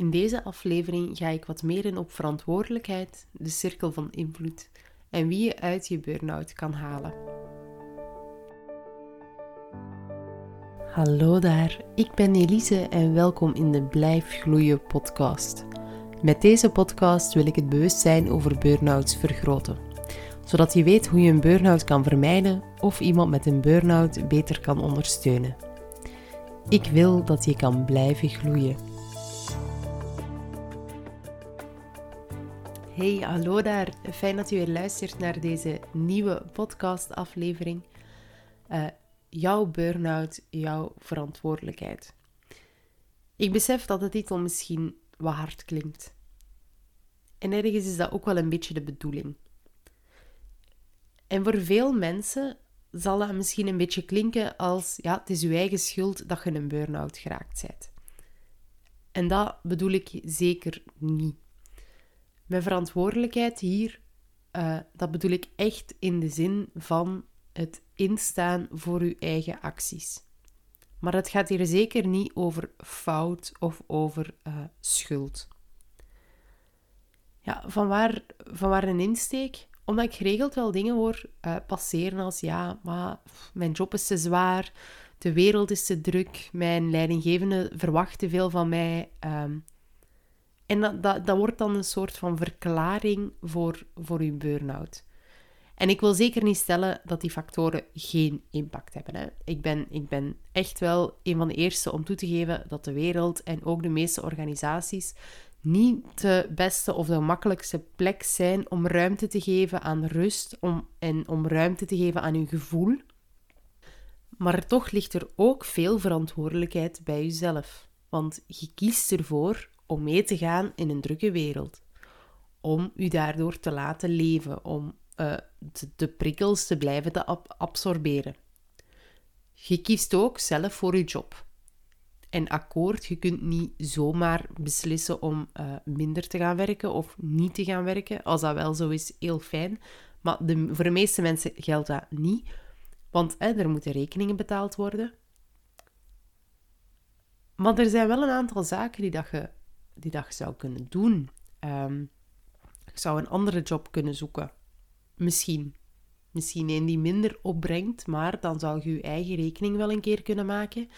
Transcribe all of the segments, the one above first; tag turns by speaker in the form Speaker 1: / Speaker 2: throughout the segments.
Speaker 1: In deze aflevering ga ik wat meer in op verantwoordelijkheid, de cirkel van invloed en wie je uit je burn-out kan halen. Hallo daar, ik ben Elise en welkom in de Blijf Gloeien podcast. Met deze podcast wil ik het bewustzijn over burn-outs vergroten, zodat je weet hoe je een burn-out kan vermijden of iemand met een burn-out beter kan ondersteunen. Ik wil dat je kan blijven gloeien. Hey, hallo daar. Fijn dat je weer luistert naar deze nieuwe podcastaflevering. Uh, jouw burn-out, jouw verantwoordelijkheid. Ik besef dat de titel misschien wat hard klinkt. En ergens is dat ook wel een beetje de bedoeling. En voor veel mensen zal dat misschien een beetje klinken als: ja, het is uw eigen schuld dat je een burn-out geraakt bent. En dat bedoel ik zeker niet. Mijn verantwoordelijkheid hier, uh, dat bedoel ik echt in de zin van het instaan voor uw eigen acties. Maar het gaat hier zeker niet over fout of over uh, schuld. Ja, van waar, van waar een insteek? Omdat ik geregeld wel dingen hoor uh, passeren als ja, maar mijn job is te zwaar, de wereld is te druk, mijn leidinggevende verwacht te veel van mij. Um, en dat, wordt dan een soort van verklaring voor, voor uw burn-out. En ik wil zeker niet stellen dat die factoren geen impact hebben. Hè. Ik, ben, ik ben echt wel een van de eerste om toe te geven dat de wereld en ook de meeste organisaties niet de beste of de makkelijkste plek zijn om ruimte te geven aan rust om, en om ruimte te geven aan uw gevoel. Maar toch ligt er ook veel verantwoordelijkheid bij jezelf. Want je kiest ervoor om mee te gaan in een drukke wereld. Om u daardoor te laten leven, om uh, de, prikkels te blijven te absorberen. Je kiest ook zelf voor je job. En akkoord, je kunt niet zomaar beslissen om uh, minder te gaan werken of niet te gaan werken. Als dat wel zo is, heel fijn. Maar de, voor de meeste mensen geldt dat niet. Want er moeten rekeningen betaald worden. Maar er zijn wel een aantal zaken die, dat je, die je zou kunnen doen. Um, je zou een andere job kunnen zoeken. Misschien. Misschien een die minder opbrengt, maar dan zou je je eigen rekening wel een keer kunnen maken.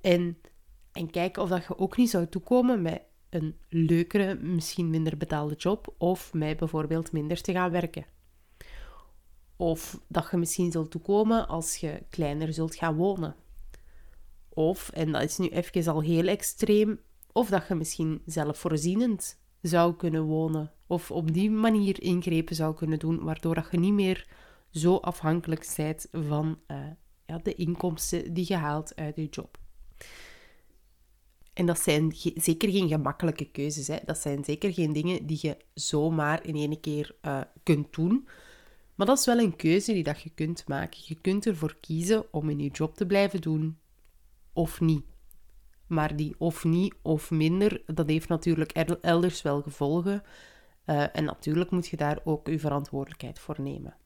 Speaker 1: En, en kijken of dat je ook niet zou toekomen met een leukere, misschien minder betaalde job, of met bijvoorbeeld minder te gaan werken. Of dat je misschien zult toekomen als je kleiner zult gaan wonen. Of, en dat is nu even al heel extreem, of dat je misschien zelfvoorzienend zou kunnen wonen. Of op die manier ingrepen zou kunnen doen, waardoor dat je niet meer zo afhankelijk bent van uh, ja, de inkomsten die je haalt uit je job. En dat zijn zeker geen gemakkelijke keuzes. Hè. Dat zijn zeker geen dingen die je zomaar in één keer uh, kunt doen. Maar dat is wel een keuze die dat je kunt maken. Je kunt ervoor kiezen om in je job te blijven doen of niet. Maar die of niet of minder, dat heeft natuurlijk elders wel gevolgen. Uh, en natuurlijk moet je daar ook je verantwoordelijkheid voor nemen.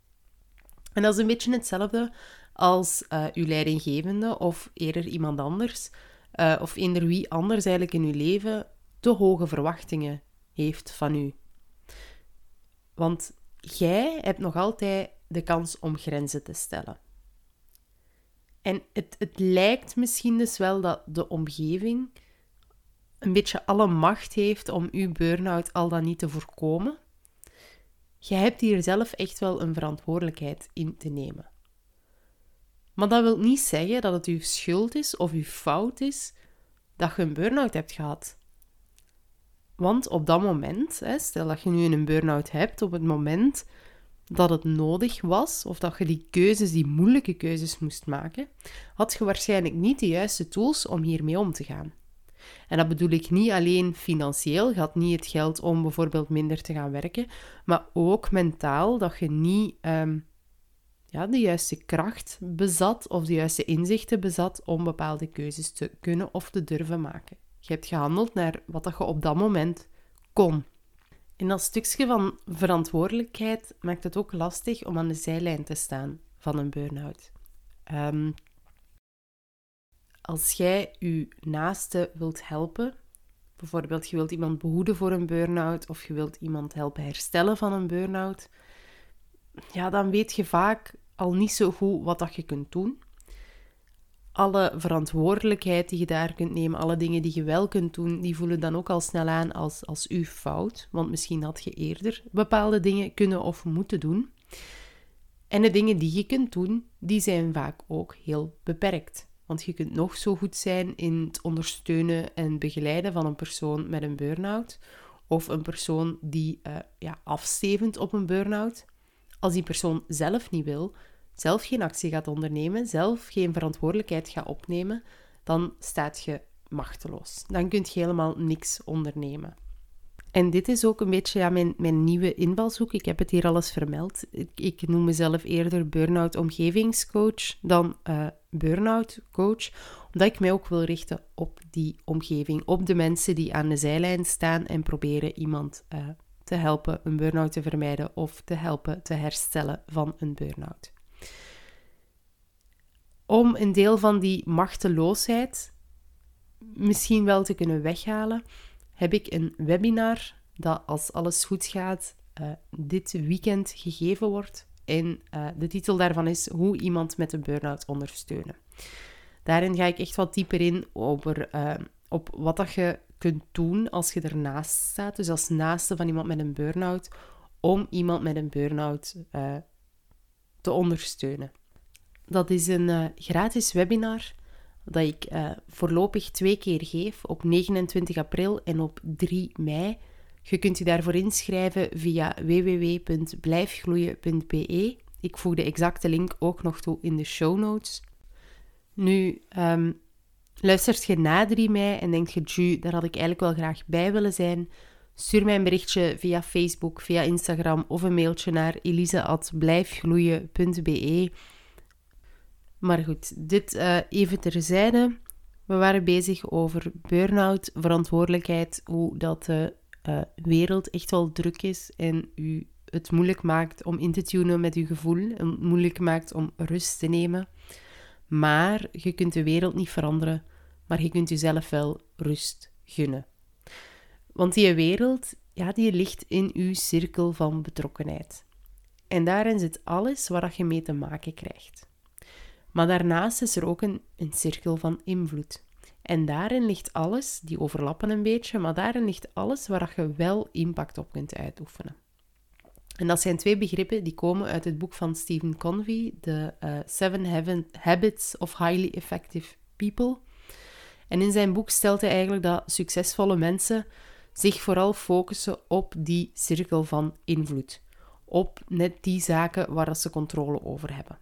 Speaker 1: En dat is een beetje hetzelfde als uh, uw leidinggevende of eerder iemand anders, uh, of eender wie anders eigenlijk in uw leven te hoge verwachtingen heeft van u. Want jij hebt nog altijd de kans om grenzen te stellen. En het, het lijkt misschien dus wel dat de omgeving een beetje alle macht heeft om uw burn-out al dan niet te voorkomen. Je hebt hier zelf echt wel een verantwoordelijkheid in te nemen. Maar dat wil niet zeggen dat het uw schuld is of uw fout is dat je een burn-out hebt gehad. Want op dat moment, stel dat je nu een burn-out hebt, op het moment dat het nodig was, of dat je die keuzes, die moeilijke keuzes moest maken, had je waarschijnlijk niet de juiste tools om hiermee om te gaan. En dat bedoel ik niet alleen financieel, je had niet het geld om bijvoorbeeld minder te gaan werken, maar ook mentaal, dat je niet um, ja, de juiste kracht bezat of de juiste inzichten bezat om bepaalde keuzes te kunnen of te durven maken. Je hebt gehandeld naar wat je op dat moment kon. En dat stukje van verantwoordelijkheid maakt het ook lastig om aan de zijlijn te staan van een burn-out. Um, als jij je naaste wilt helpen, Bijvoorbeeld, je wilt iemand behoeden voor een burn-out of je wilt iemand helpen herstellen van een burn-out. Ja, dan weet je vaak al niet zo goed wat dat je kunt doen. Alle verantwoordelijkheid die je daar kunt nemen, alle dingen die je wel kunt doen, die voelen dan ook al snel aan als, als uw fout. Want misschien had je eerder bepaalde dingen kunnen of moeten doen. En de dingen die je kunt doen, die zijn vaak ook heel beperkt. Want je kunt nog zo goed zijn in het ondersteunen en begeleiden van een persoon met een burn-out. Of een persoon die uh, ja, afstevend op een burn-out. Als die persoon zelf niet wil, zelf geen actie gaat ondernemen, zelf geen verantwoordelijkheid gaat opnemen, dan staat je machteloos. Dan kun je helemaal niks ondernemen. En dit is ook een beetje ja, mijn, mijn nieuwe invalshoek. Ik heb het hier alles vermeld. Ik, ik noem mezelf eerder burn-out omgevingscoach dan uh, burn-out coach, omdat ik mij ook wil richten op die omgeving, op de mensen die aan de zijlijn staan en proberen iemand uh, te helpen een burn-out te vermijden of te helpen te herstellen van een burn-out. Om een deel van die machteloosheid misschien wel te kunnen weghalen, heb ik een webinar dat als alles goed gaat uh, dit weekend gegeven wordt. En uh, de titel daarvan is Hoe iemand met een burn-out ondersteunen. Daarin ga ik echt wat dieper in over uh, op wat dat je kunt doen als je ernaast staat. Dus als naaste van iemand met een burn-out, om iemand met een burn-out te ondersteunen. Dat is een gratis webinar dat ik uh, voorlopig twee keer geef, op 29 april en op 3 mei. Je kunt je daarvoor inschrijven via www.blijfgloeien.be. Ik voeg de exacte link ook nog toe in de show notes. Nu, um, luistert je na 3 mei en denkt je, Ju, daar had ik eigenlijk wel graag bij willen zijn, stuur mij een berichtje via Facebook, via Instagram of een mailtje naar elise.blijfgloeien.be. Maar goed, dit uh, even terzijde. We waren bezig over burn-out, verantwoordelijkheid, hoe dat de uh, wereld echt wel druk is en u het moeilijk maakt om in te tunen met uw gevoel en moeilijk maakt om rust te nemen. Maar je kunt de wereld niet veranderen, maar je kunt jezelf wel rust gunnen. Want die wereld, ja, die ligt in uw cirkel van betrokkenheid. En daarin zit alles waar je mee te maken krijgt. Maar daarnaast is er ook een, een cirkel van invloed. En daarin ligt alles, die overlappen een beetje, maar daarin ligt alles waar je wel impact op kunt uitoefenen. En dat zijn twee begrippen die komen uit het boek van Stephen Covey, The uh, Seven Habits of Highly Effective People. En in zijn boek stelt hij eigenlijk dat succesvolle mensen zich vooral focussen op die cirkel van invloed. Op net die zaken waar ze controle over hebben.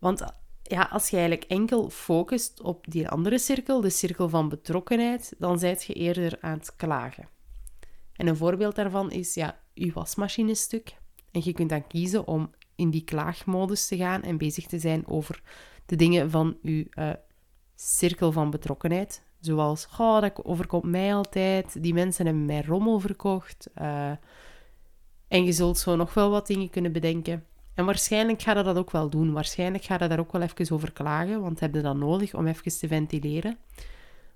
Speaker 1: Want ja, als je eigenlijk enkel focust op die andere cirkel, de cirkel van betrokkenheid, dan zijt je eerder aan het klagen. En een voorbeeld daarvan is, ja, je wasmachine stuk. En je kunt dan kiezen om in die klaagmodus te gaan en bezig te zijn over de dingen van je uh, cirkel van betrokkenheid. Zoals, oh, dat overkomt mij altijd, die mensen hebben mij rommel verkocht. Uh, en je zult zo nog wel wat dingen kunnen bedenken. En waarschijnlijk ga je dat ook wel doen. Waarschijnlijk ga je daar ook wel even over klagen, want heb je dat nodig om even te ventileren.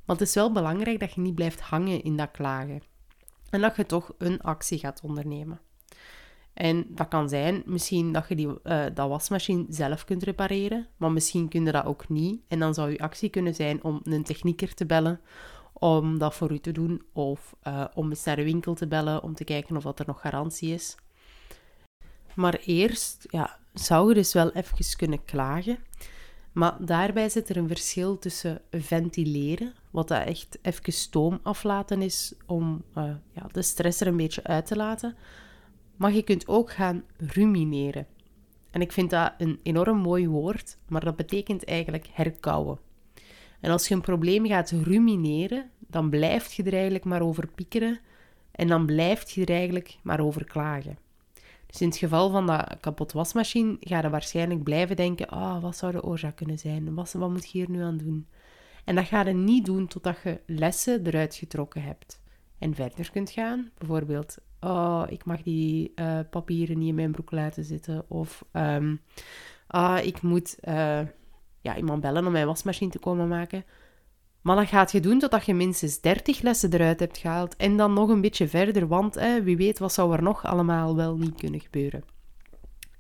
Speaker 1: Maar het is wel belangrijk dat je niet blijft hangen in dat klagen. En dat je toch een actie gaat ondernemen. En dat kan zijn misschien dat je die, uh, dat wasmachine zelf kunt repareren, maar misschien kun je dat ook niet. En dan zou je actie kunnen zijn om een technieker te bellen om dat voor u te doen, of uh, om eens naar de winkel te bellen om te kijken of dat er nog garantie is. Maar eerst ja, zou je dus wel even kunnen klagen. Maar daarbij zit er een verschil tussen ventileren, wat dat echt even stoom aflaten is om uh, ja, de stress er een beetje uit te laten. Maar je kunt ook gaan rumineren. En ik vind dat een enorm mooi woord, maar dat betekent eigenlijk herkauwen. En als je een probleem gaat rumineren, dan blijf je er eigenlijk maar over piekeren en dan blijf je er eigenlijk maar over klagen. In het geval van dat kapot wasmachine ga je waarschijnlijk blijven denken, oh, wat zou de oorzaak kunnen zijn? Wat, wat moet je hier nu aan doen? En dat ga je niet doen totdat je lessen eruit getrokken hebt. En verder kunt gaan. Bijvoorbeeld, oh, ik mag die uh, papieren niet in mijn broek laten zitten. Of, um, ah, ik moet uh, ja, iemand bellen om mijn wasmachine te komen maken. Maar dat gaat je doen totdat je minstens 30 lessen eruit hebt gehaald en dan nog een beetje verder, want hè, wie weet wat zou er nog allemaal wel niet kunnen gebeuren.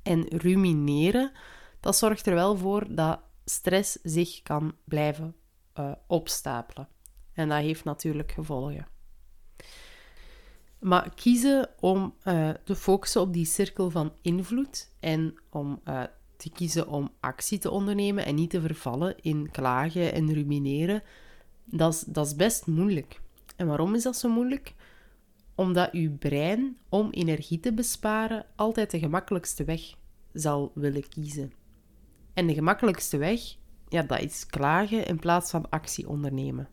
Speaker 1: En rumineren, dat zorgt er wel voor dat stress zich kan blijven uh, opstapelen. En dat heeft natuurlijk gevolgen. Maar kiezen om uh, te focussen op die cirkel van invloed en om uh, te kiezen om actie te ondernemen en niet te vervallen in klagen en rumineren, dat is, dat is best moeilijk. En waarom is dat zo moeilijk? Omdat uw brein, om energie te besparen, altijd de gemakkelijkste weg zal willen kiezen. En de gemakkelijkste weg, ja, dat is klagen in plaats van actie ondernemen.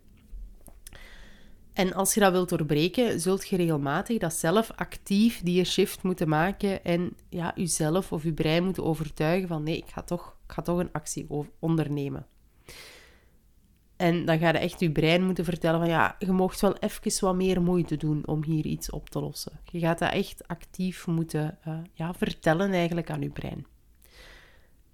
Speaker 1: En als je dat wilt doorbreken, zult je regelmatig dat zelf actief die shift moeten maken en ja, jezelf of je brein moeten overtuigen van nee, ik ga toch, ik ga toch een actie ondernemen. En dan ga je echt je brein moeten vertellen van ja, je mocht wel even wat meer moeite doen om hier iets op te lossen. Je gaat dat echt actief moeten uh, ja, vertellen eigenlijk aan je brein.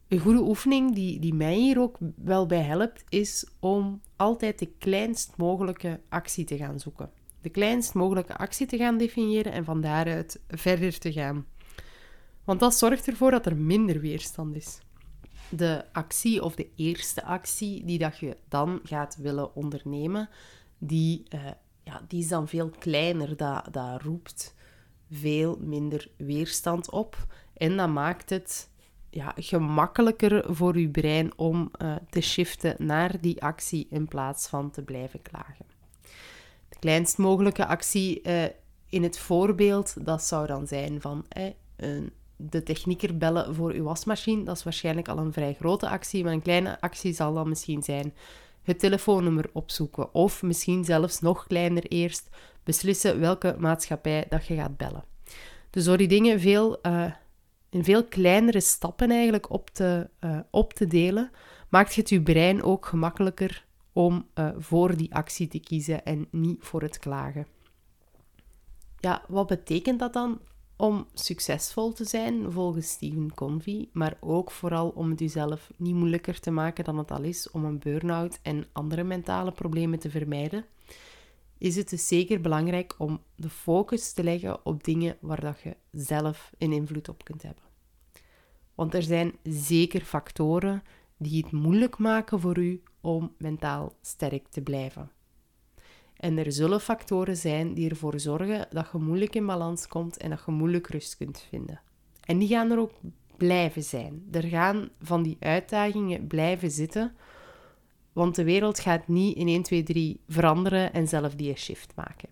Speaker 1: Een goede oefening die, die mij hier ook wel bij helpt, is om altijd de kleinst mogelijke actie te gaan zoeken. De kleinst mogelijke actie te gaan definiëren en van daaruit verder te gaan. Want dat zorgt ervoor dat er minder weerstand is. De actie of de eerste actie die dat je dan gaat willen ondernemen, die, uh, ja, die is dan veel kleiner. Dat, dat roept veel minder weerstand op en dat maakt het ja, gemakkelijker voor je brein om uh, te shiften naar die actie in plaats van te blijven klagen. De kleinst mogelijke actie uh, in het voorbeeld, dat zou dan zijn van eh, een, de technieker bellen voor uw wasmachine. Dat is waarschijnlijk al een vrij grote actie, maar een kleine actie zal dan misschien zijn het telefoonnummer opzoeken. Of misschien zelfs nog kleiner eerst beslissen welke maatschappij dat je gaat bellen. Dus door die dingen veel uh, in veel kleinere stappen eigenlijk op te, uh, op te delen, maakt het je brein ook gemakkelijker om uh, voor die actie te kiezen en niet voor het klagen. Ja, wat betekent dat dan om succesvol te zijn volgens Stephen Convey, maar ook vooral om het jezelf niet moeilijker te maken dan het al is om een burn-out en andere mentale problemen te vermijden? is het dus zeker belangrijk om de focus te leggen op dingen waar dat je zelf een invloed op kunt hebben. Want er zijn zeker factoren die het moeilijk maken voor u om mentaal sterk te blijven. En er zullen factoren zijn die ervoor zorgen dat je moeilijk in balans komt en dat je moeilijk rust kunt vinden. En die gaan er ook blijven zijn. Er gaan van die uitdagingen blijven zitten want de wereld gaat niet in 1, 2, 3 veranderen en zelf die shift maken.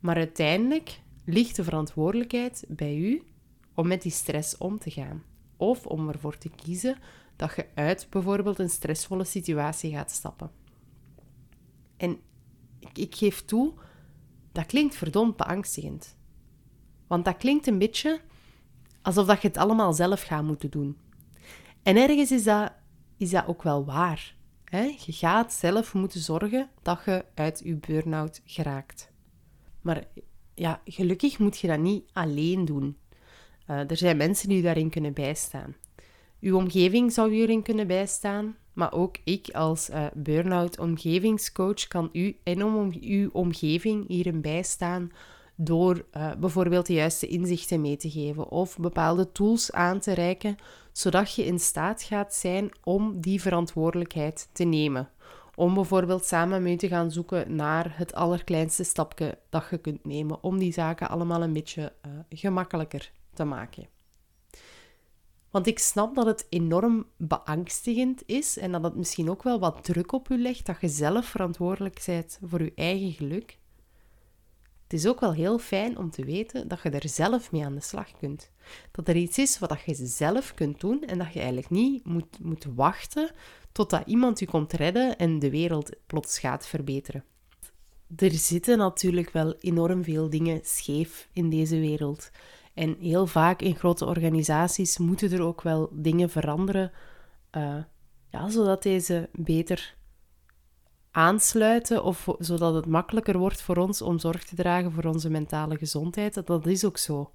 Speaker 1: Maar uiteindelijk ligt de verantwoordelijkheid bij u om met die stress om te gaan. Of om ervoor te kiezen dat je uit bijvoorbeeld een stressvolle situatie gaat stappen. En ik, geef toe, dat klinkt verdomd beangstigend. Want dat klinkt een beetje alsof dat je het allemaal zelf gaat moeten doen. En ergens is dat is dat ook wel waar. Hè? Je gaat zelf moeten zorgen dat je uit je burn-out geraakt. Maar ja, gelukkig moet je dat niet alleen doen. Uh, er zijn mensen die je daarin kunnen bijstaan. Uw omgeving zou u erin kunnen bijstaan, maar ook ik als uh, burn-out omgevingscoach kan u en om uw omgeving hierin bijstaan door uh, bijvoorbeeld de juiste inzichten mee te geven of bepaalde tools aan te reiken, zodat je in staat gaat zijn om die verantwoordelijkheid te nemen. Om bijvoorbeeld samen mee te gaan zoeken naar het allerkleinste stapje dat je kunt nemen om die zaken allemaal een beetje uh, gemakkelijker te maken. Want ik snap dat het enorm beangstigend is en dat het misschien ook wel wat druk op je legt dat je zelf verantwoordelijk bent voor je eigen geluk. Het is ook wel heel fijn om te weten dat je er zelf mee aan de slag kunt. Dat er iets is wat je zelf kunt doen en dat je eigenlijk niet moet, moet wachten totdat iemand je komt redden en de wereld plots gaat verbeteren. Er zitten natuurlijk wel enorm veel dingen scheef in deze wereld. En heel vaak in grote organisaties moeten er ook wel dingen veranderen, uh, ja, zodat deze beter aansluiten of zodat het makkelijker wordt voor ons om zorg te dragen voor onze mentale gezondheid. Dat is ook zo.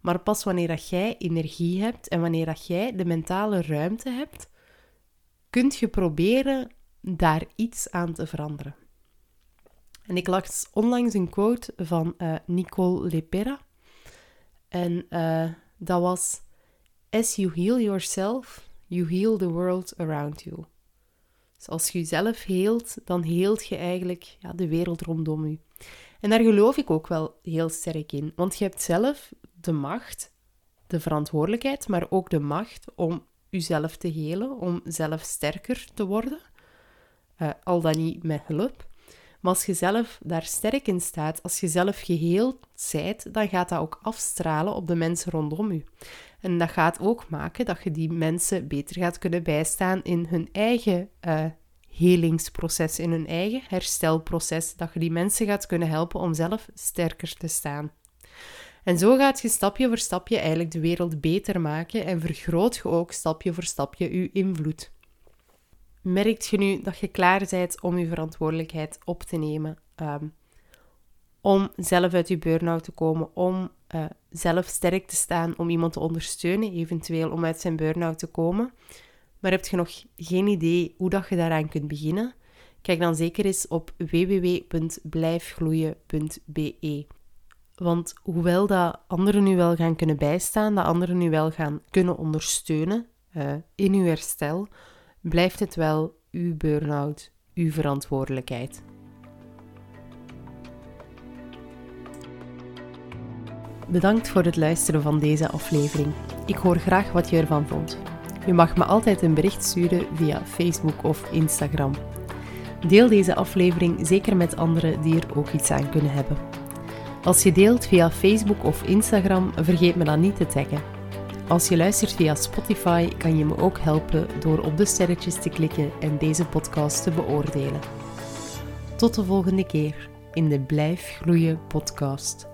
Speaker 1: Maar pas wanneer dat jij energie hebt en wanneer dat jij de mentale ruimte hebt, kunt je proberen daar iets aan te veranderen. En ik las onlangs een quote van uh, Nicole Lepera. En uh, dat was: As you heal yourself, you heal the world around you. Dus als je jezelf heelt, dan heelt je eigenlijk ja, de wereld rondom je. En daar geloof ik ook wel heel sterk in. Want je hebt zelf de macht, de verantwoordelijkheid, maar ook de macht om jezelf te helen, om zelf sterker te worden. Uh, al dan niet met hulp. Maar als je zelf daar sterk in staat, als je zelf geheeld zijt, dan gaat dat ook afstralen op de mensen rondom je. En dat gaat ook maken dat je die mensen beter gaat kunnen bijstaan in hun eigen uh, helingsproces, in hun eigen herstelproces. Dat je die mensen gaat kunnen helpen om zelf sterker te staan. En zo gaat je stapje voor stapje eigenlijk de wereld beter maken en vergroot je ook stapje voor stapje je invloed. Merkt je nu dat je klaar bent om je verantwoordelijkheid op te nemen? Ehm, om zelf uit je burn-out te komen, om uh, zelf sterk te staan, om iemand te ondersteunen, eventueel om uit zijn burn-out te komen. Maar heb je nog geen idee hoe dat je daaraan kunt beginnen? Kijk dan zeker eens op www.blijfgloeien.be. Want hoewel dat anderen nu wel gaan kunnen bijstaan, dat anderen nu wel gaan kunnen ondersteunen uh, in uw herstel, blijft het wel uw burn-out, uw verantwoordelijkheid. Bedankt voor het luisteren van deze aflevering. Ik hoor graag wat je ervan vond. Je mag me altijd een bericht sturen via Facebook of Instagram. Deel deze aflevering zeker met anderen die er ook iets aan kunnen hebben. Als je deelt via Facebook of Instagram, vergeet me dan niet te taggen. Als je luistert via Spotify, kan je me ook helpen door op de sterretjes te klikken en deze podcast te beoordelen. Tot de volgende keer in de Blijf Groeien podcast.